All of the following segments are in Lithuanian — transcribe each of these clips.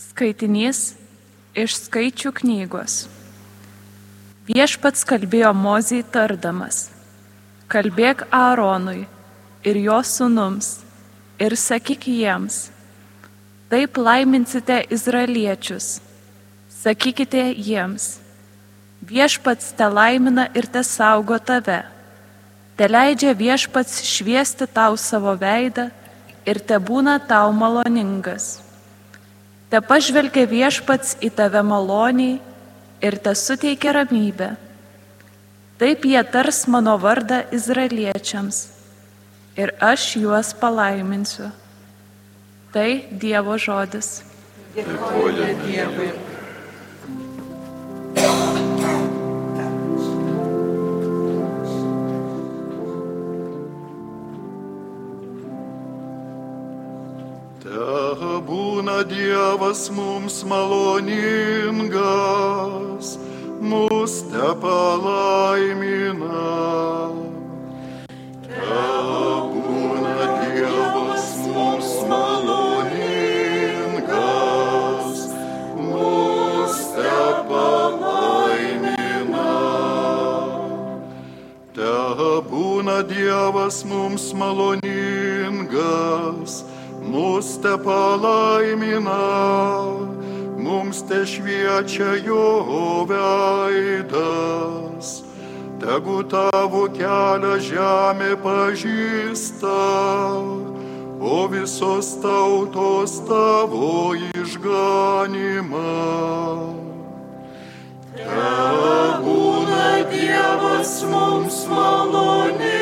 Skaitinys iš skaičių knygos. Viešpats kalbėjo Mozijai tardamas, kalbėk Aaronui ir jo sunums ir sakyk jiems, taip laiminsite izraeliečius, sakykite jiems, viešpats te laimina ir te saugo tave, te leidžia viešpats šviesti tau savo veidą ir te būna tau maloningas. Te pažvelgia viešpats į tave maloniai ir te suteikia ramybę. Taip jie tars mano vardą izraeliečiams ir aš juos palaiminsiu. Tai Dievo žodis. Dėkoju Dievui. Dievas mums maloningas, mus te palaimina. Te būna Dievas mums maloningas, mus te palaimina. Te būna Dievas mums maloningas, mus te palaimina, mums te šviečia jo veidas. Tegu tavo kelią žemė pažįsta, o visos tautos tavo išganimą. Te būna Dievas mums maloningas,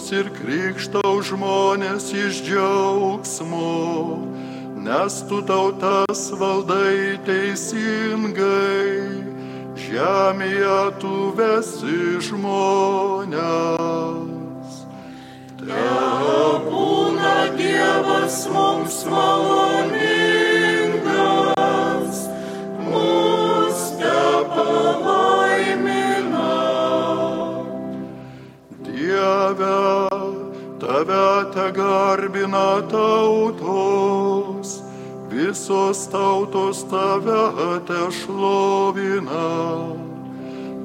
Džiugaus ir krikštau žmonės iš džiaugsmo, nes tu tautas valdai teisingai, žemėje tu vesi žmonės. Te būna Dievas mums maloningas, garbina tautos, visos tautos tave te šlovina.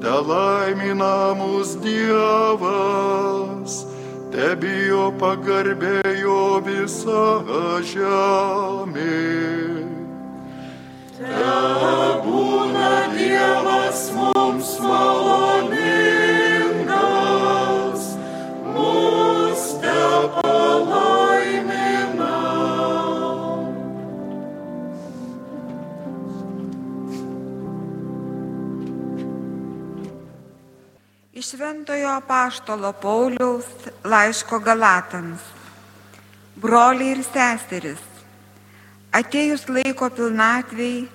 Te laimina mus Dievas, te bijo pagarbėjo visa žemė. Te būna Dievas mums Iš Šventojo Paštolo Pauliaus laiško Galatams. Broliai ir seseris, atėjus laiko pilnatvėjai,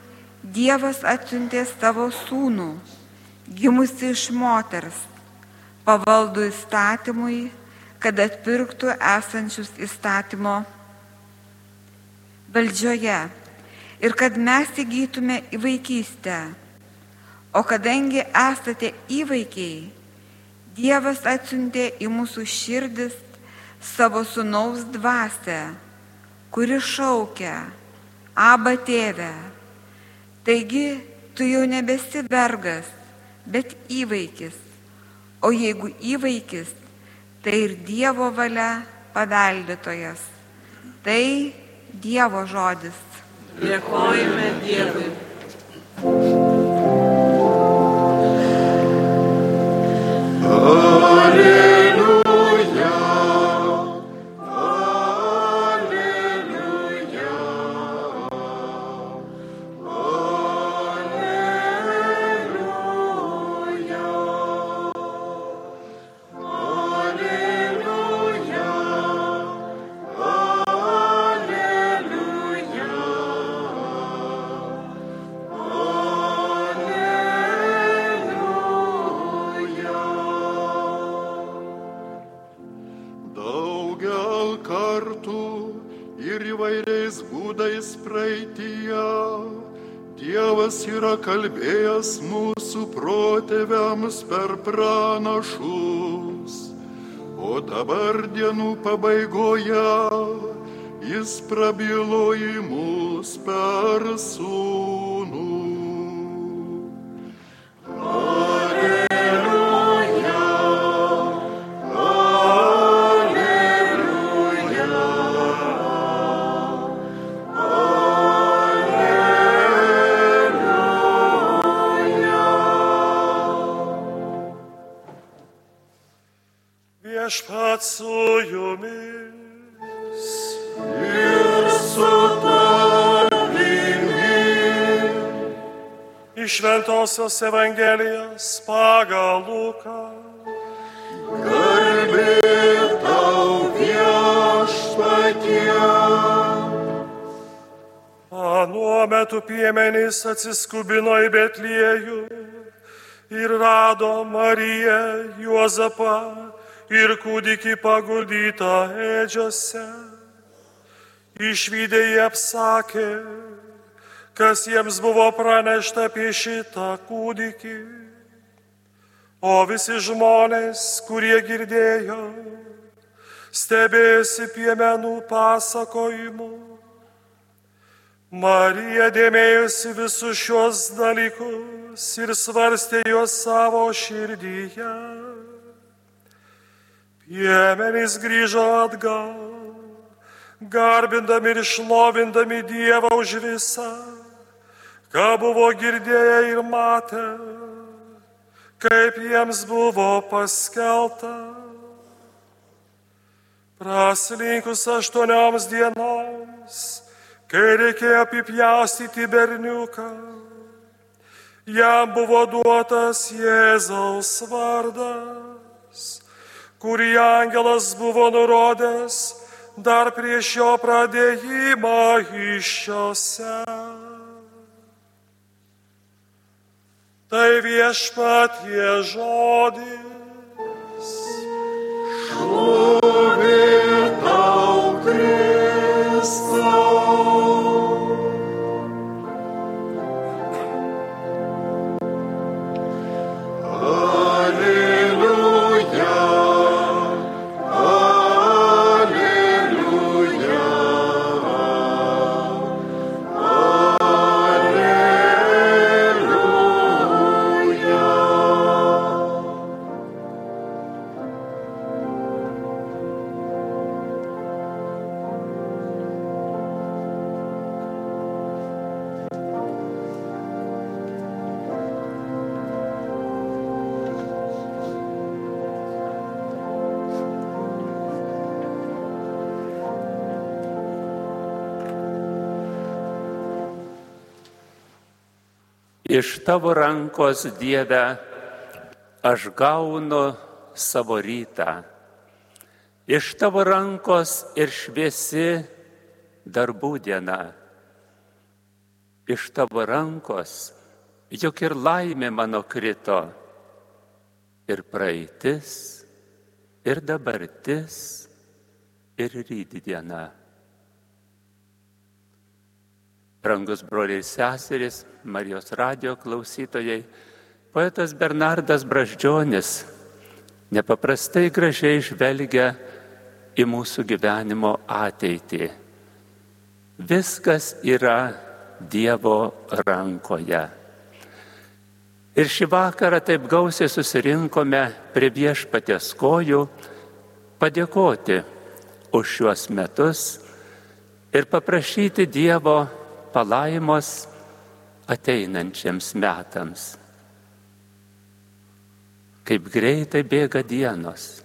Dievas atsiuntė savo sūnų, gimusi iš moters, pavaldų įstatymui, kad atpirktų esančius įstatymo valdžioje ir kad mes įgytume į vaikystę. O kadangi esate įvaikiai, Dievas atsiuntė į mūsų širdis savo sunaus dvasę, kuri šaukia, aba tėve. Taigi tu jau nebesi vergas, bet įvaikis. O jeigu įvaikis, tai ir Dievo valia paveldėtojas. Tai Dievo žodis. Dėkojame Dievui. Hallelujah. Yra kalbėjęs mūsų protėviams per pranašus, o dabar dienų pabaigoje jis prabilo į mus per sūnų. Viešpat su jumis. Iš Šventojios Evangelijos pagal Luką. Anuo metu piemenys atsiskubino į Betliejų ir rado Mariją, Juozapą ir kūdikį paguldytą ėdžiose. Išvykę jie apsakė, kas jiems buvo pranešta apie šitą kūdikį. O visi žmonės, kurie girdėjo, stebėsi piemenų pasakojimu. Marija dėmėjosi visus šios dalykus ir svarstė juos savo širdyje. Piemenys grįžo atgal, garbindami ir šlovindami Dievą už visą, ką buvo girdėję ir matę, kaip jiems buvo paskelta. Praslinkus aštuonioms dienoms, kai reikėjo apipjaustyti berniuką, jam buvo duotas Jėzaus vardas, kurį angelas buvo nurodęs dar prieš jo pradėjimą iššiose. Tai viešpatie žodis. Iš tavo rankos Dieve aš gaunu savo rytą. Iš tavo rankos ir šviesi darbų diena. Iš tavo rankos juk ir laimė mano krito. Ir praeitis, ir dabartis, ir rytdiena. Brangus broliai ir seserys, Marijos radio klausytojai, poetas Bernardas Braždžionis nepaprastai gražiai žvelgia į mūsų gyvenimo ateitį. Viskas yra Dievo rankoje. Ir šį vakarą taip gausiai susirinkome prie viešpatės kojų padėkoti už šiuos metus ir paprašyti Dievo palaimos ateinančiams metams. Kaip greitai bėga dienos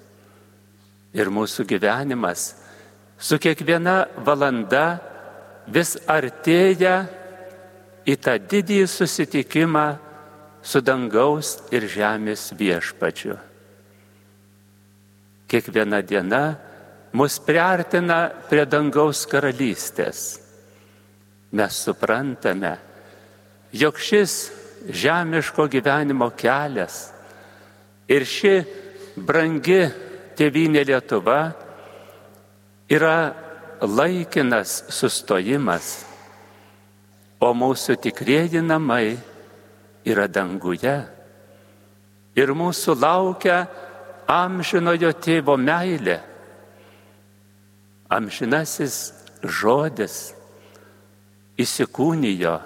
ir mūsų gyvenimas su kiekviena valanda vis artėja į tą didįjį susitikimą su dangaus ir žemės viešpačiu. Kiekviena diena mus priartina prie dangaus karalystės. Mes suprantame, jog šis žemiško gyvenimo kelias ir ši brangi tėvynė Lietuva yra laikinas sustojimas, o mūsų tikrieji namai yra danguje. Ir mūsų laukia amžinojo tėvo meilė, amžinasis žodis įsikūnijo,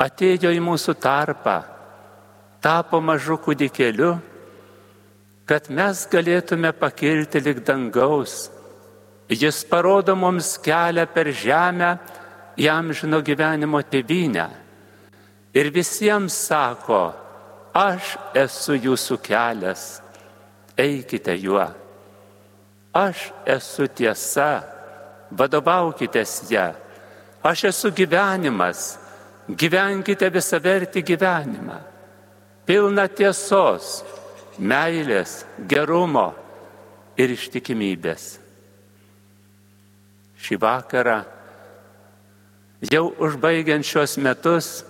atėjo į mūsų tarpą, tapo mažu kūdikėliu, kad mes galėtume pakilti lik dangaus. Jis parodo mums kelią per žemę į amžino gyvenimo tėvynę. Ir visiems sako, aš esu jūsų kelias, eikite juo. Aš esu tiesa, vadovaukitės ją. Aš esu gyvenimas, gyvenkite visą vertį gyvenimą. Pilna tiesos, meilės, gerumo ir ištikimybės. Šį vakarą, jau užbaigiant šios metus,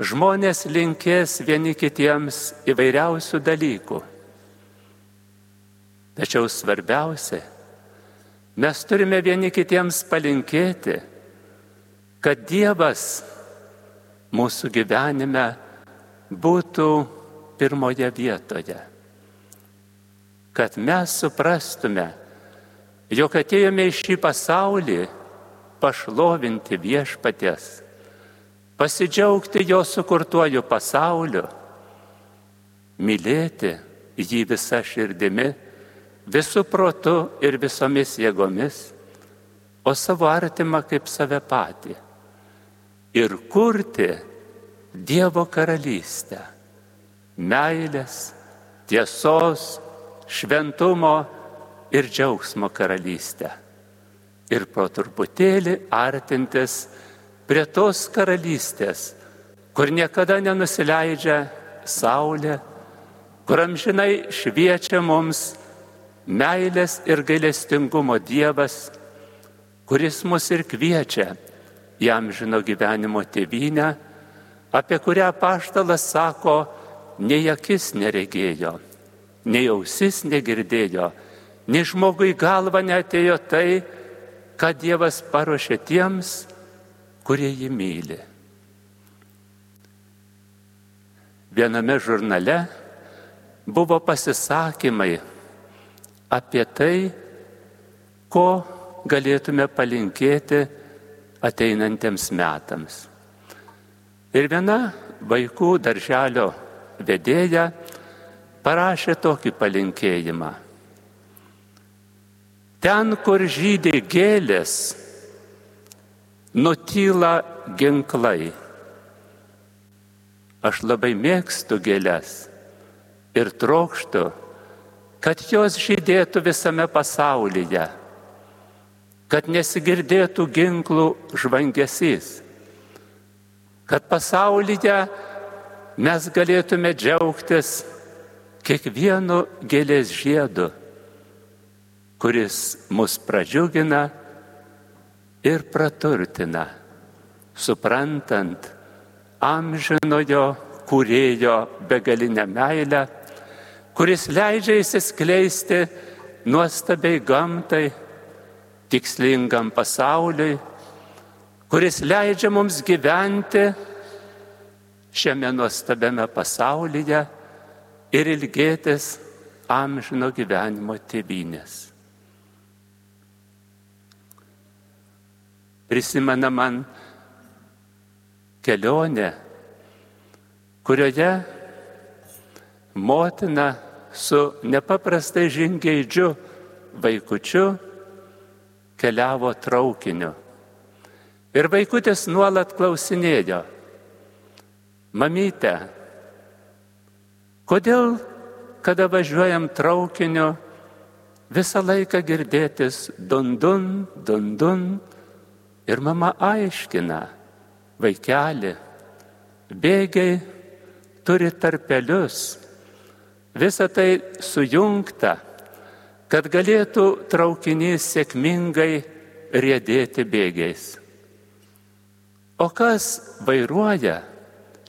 žmonės linkės vieni kitiems įvairiausių dalykų. Tačiau svarbiausia, mes turime vieni kitiems palinkėti, kad Dievas mūsų gyvenime būtų pirmoje vietoje. Kad mes suprastume, jog atėjome į šį pasaulį pašlovinti viešpatės, pasidžiaugti jo sukurtuoju pasauliu, mylėti jį visą širdimi, visų protu ir visomis jėgomis, o savo artimą kaip save patį ir kurti Dievo karalystę. Meilės, tiesos, šventumo ir džiaugsmo karalystę. Ir pro truputėlį artintis prie tos karalystės, kur niekada nenusileidžia saulė, kur amžinai šviečia mums meilės ir gailestingumo Dievas, kuris mus ir kviečia jam žino gyvenimo tėvynę, apie kurią paštalas sako, nei akis neregėjo, nei ausis negirdėjo, nei žmogui galva netėjo tai, ką Dievas paruošė tiems, kurie jį myli. Viename žurnale buvo pasisakymai apie tai, ko galėtume palinkėti ateinantiems metams. Ir viena vaikų darželio vedėja parašė tokį palinkėjimą. Ten, kur žydė gėlės, nutyla ginklai. Aš labai mėgstu gėlės ir trokštų, kad jos žydėtų visame pasaulyje kad nesigirdėtų ginklų žvangesys, kad pasaulyje mes galėtume džiaugtis kiekvienu gėlės žiedu, kuris mus pradžiugina ir praturtina, suprantant amžinojo kūrėjo begalinę meilę, kuris leidžia įsiskleisti nuostabiai gamtai tikslingam pasauliui, kuris leidžia mums gyventi šiame nuostabiame pasaulyje ir ilgėtis amžino gyvenimo tėvynės. Prisimena man kelionė, kurioje motina su nepaprastai žingeidžiu vaikučiu keliavo traukiniu. Ir vaikutis nuolat klausinėjo, mamyte, kodėl, kada važiuojam traukiniu, visą laiką girdėtis dundun, dundun. Ir mama aiškina, vaikeli, bėgiai turi tarpelius, visa tai sujungta kad galėtų traukinys sėkmingai rėdėti bėgiais. O kas vairuoja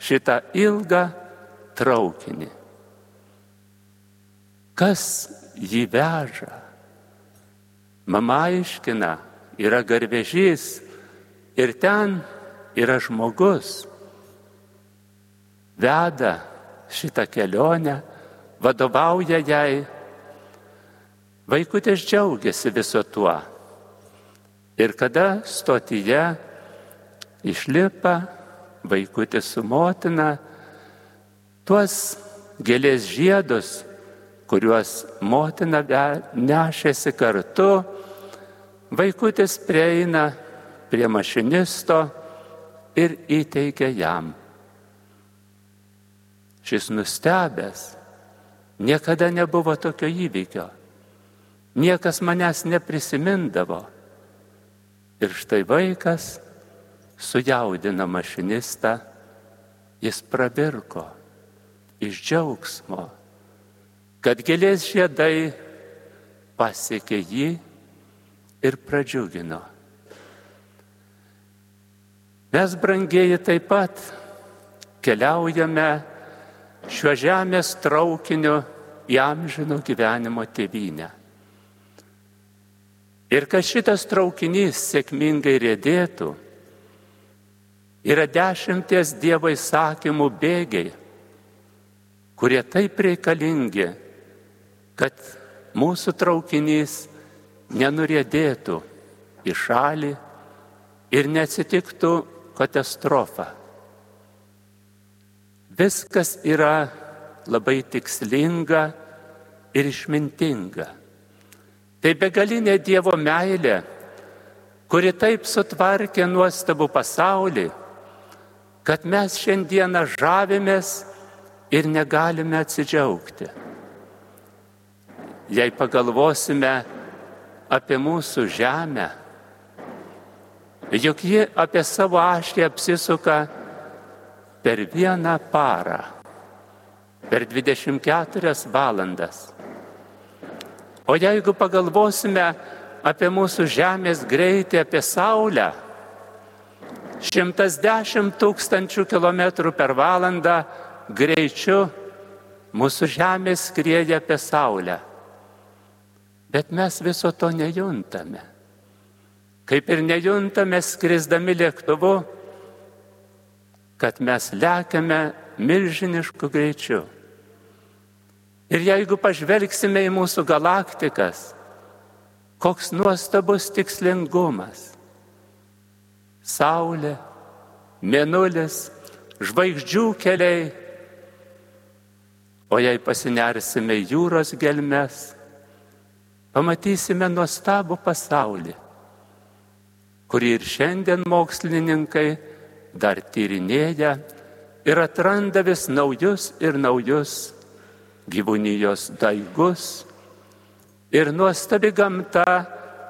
šitą ilgą traukinį? Kas jį veža? Mama aiškina, yra garvežys ir ten yra žmogus, veda šitą kelionę, vadovauja jai. Vaikutis džiaugiasi viso tuo. Ir kada stotyje išlipa vaikutis su motina, tuos gėlės žiedus, kuriuos motina nešėsi kartu, vaikutis prieina prie mašinisto ir įteikia jam. Šis nustebęs, niekada nebuvo tokio įvykio, niekas manęs neprisimindavo. Ir štai vaikas sujaudina mašinistą, jis prabirko iš džiaugsmo, kad gėlės žiedai pasiekė jį ir pradžiugino. Mes, brangieji, taip pat keliaujame šiuo žemės traukiniu į amžino gyvenimo tėvynę. Ir kad šitas traukinys sėkmingai rėdėtų, yra dešimties Dievo įsakymų bėgiai, kurie taip reikalingi, kad mūsų traukinys nenurėdėtų į šalį ir neatsitiktų katastrofa. Viskas yra labai tikslinga ir išmintinga. Tai begalinė Dievo meilė, kuri taip sutvarkė nuostabų pasaulį, kad mes šiandieną žavimės ir negalime atsidžiaugti. Jei pagalvosime apie mūsų žemę, juk ji apie savo ašį apsisuka per vieną parą, per 24 valandas. O jeigu pagalvosime apie mūsų Žemės greitį, apie Saulę, 110 tūkstančių kilometrų per valandą greičiu mūsų Žemė skrieja apie Saulę. Bet mes viso to nejuntame kaip ir nejuntame skrisdami lėktuvu, kad mes lekiame milžinišku greičiu. Ir jeigu pažvelgsime į mūsų galaktikas, koks nuostabus tikslingumas. Saulė, mėnulis, žvaigždžių keliai. O jei pasinersime jūros gelmes, pamatysime nuostabų pasaulį kurį ir šiandien mokslininkai dar tyrinėja ir atranda vis naujus ir naujus gyvūnijos daigus. Ir nuostabi gamta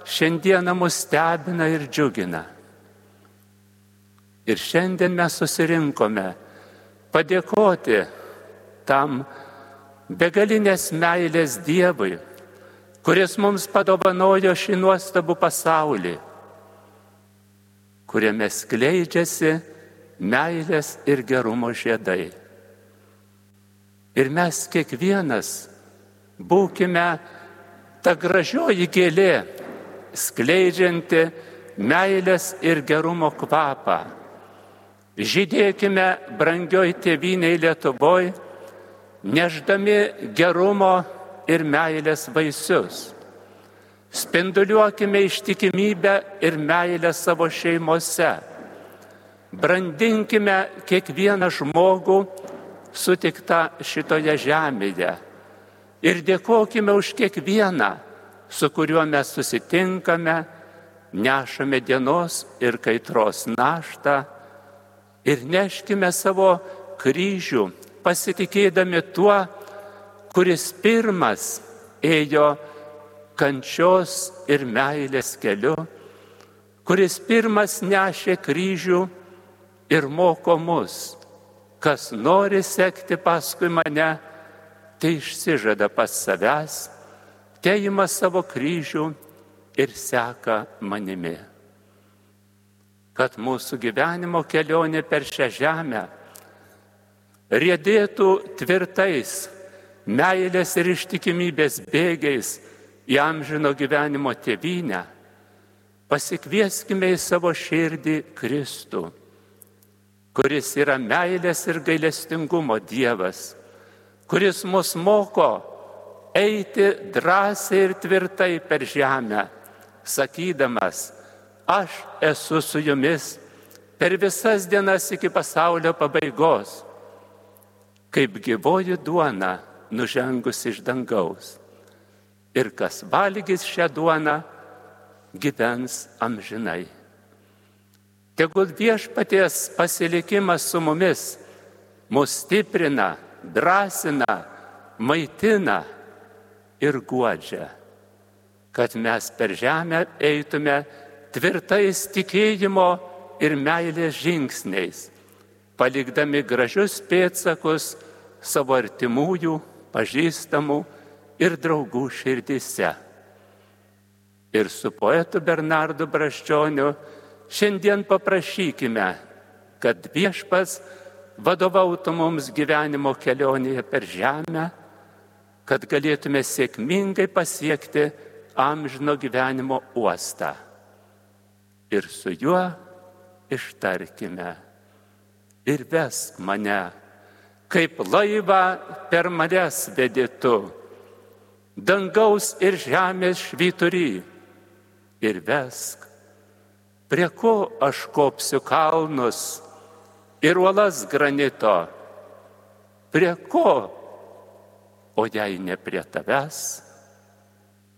šiandieną mus stebina ir džiugina. Ir šiandien mes susirinkome padėkoti tam begalinės meilės Dievui, kuris mums padovanojo šį nuostabų pasaulį kuriame skleidžiasi meilės ir gerumo žiedai. Ir mes kiekvienas būkime ta gražioji gėlė, skleidžianti meilės ir gerumo kvapą. Žydėkime brangioj tėviniai Lietuvoje, neždami gerumo ir meilės vaisius. Spinduliuokime ištikimybę ir meilę savo šeimose. Brandinkime kiekvieną žmogų sutiktą šitoje žemėje. Ir dėkojime už kiekvieną, su kuriuo mes susitinkame, nešame dienos ir kaitros naštą ir neškime savo kryžių, pasitikėdami tuo, kuris pirmas ėjo kančios ir meilės keliu, kuris pirmas nešė kryžių ir moko mus, kas nori sekti paskui mane, tai išsižada pas savęs, teima savo kryžių ir seka manimi. Kad mūsų gyvenimo kelionė per šią žemę rėdėtų tvirtais meilės ir ištikimybės bėgiais, į amžino gyvenimo tėvynę, pasikvieskime į savo širdį Kristų, kuris yra meilės ir gailestingumo Dievas, kuris mus moko eiti drąsiai ir tvirtai per žemę, sakydamas, aš esu su jumis per visas dienas iki pasaulio pabaigos, kaip gyvoji duona nužengus iš dangaus. Ir kas valgys šią duoną, gyvens amžinai. Tegul viešpaties pasilikimas su mumis mus stiprina, drąsina, maitina ir guodžia, kad mes per žemę eitume tvirtais tikėjimo ir meilės žingsniais, palikdami gražius pėtsakus savo artimųjų, pažįstamų ir draugų širdise. Ir su poetu Bernardu Braščioniu šiandien paprašykime, kad viešpas vadovautų mums gyvenimo kelionėje per žemę, kad galėtume sėkmingai pasiekti amžino gyvenimo uostą. Ir su juo ištarkime. Ir vesk mane, kaip laivą per manęs vedėtu, dangaus ir žemės švyturį. Ir vesk, prie ko aš kopsiu kalnus ir uolas granito, prie ko, o jei ne prie tavęs,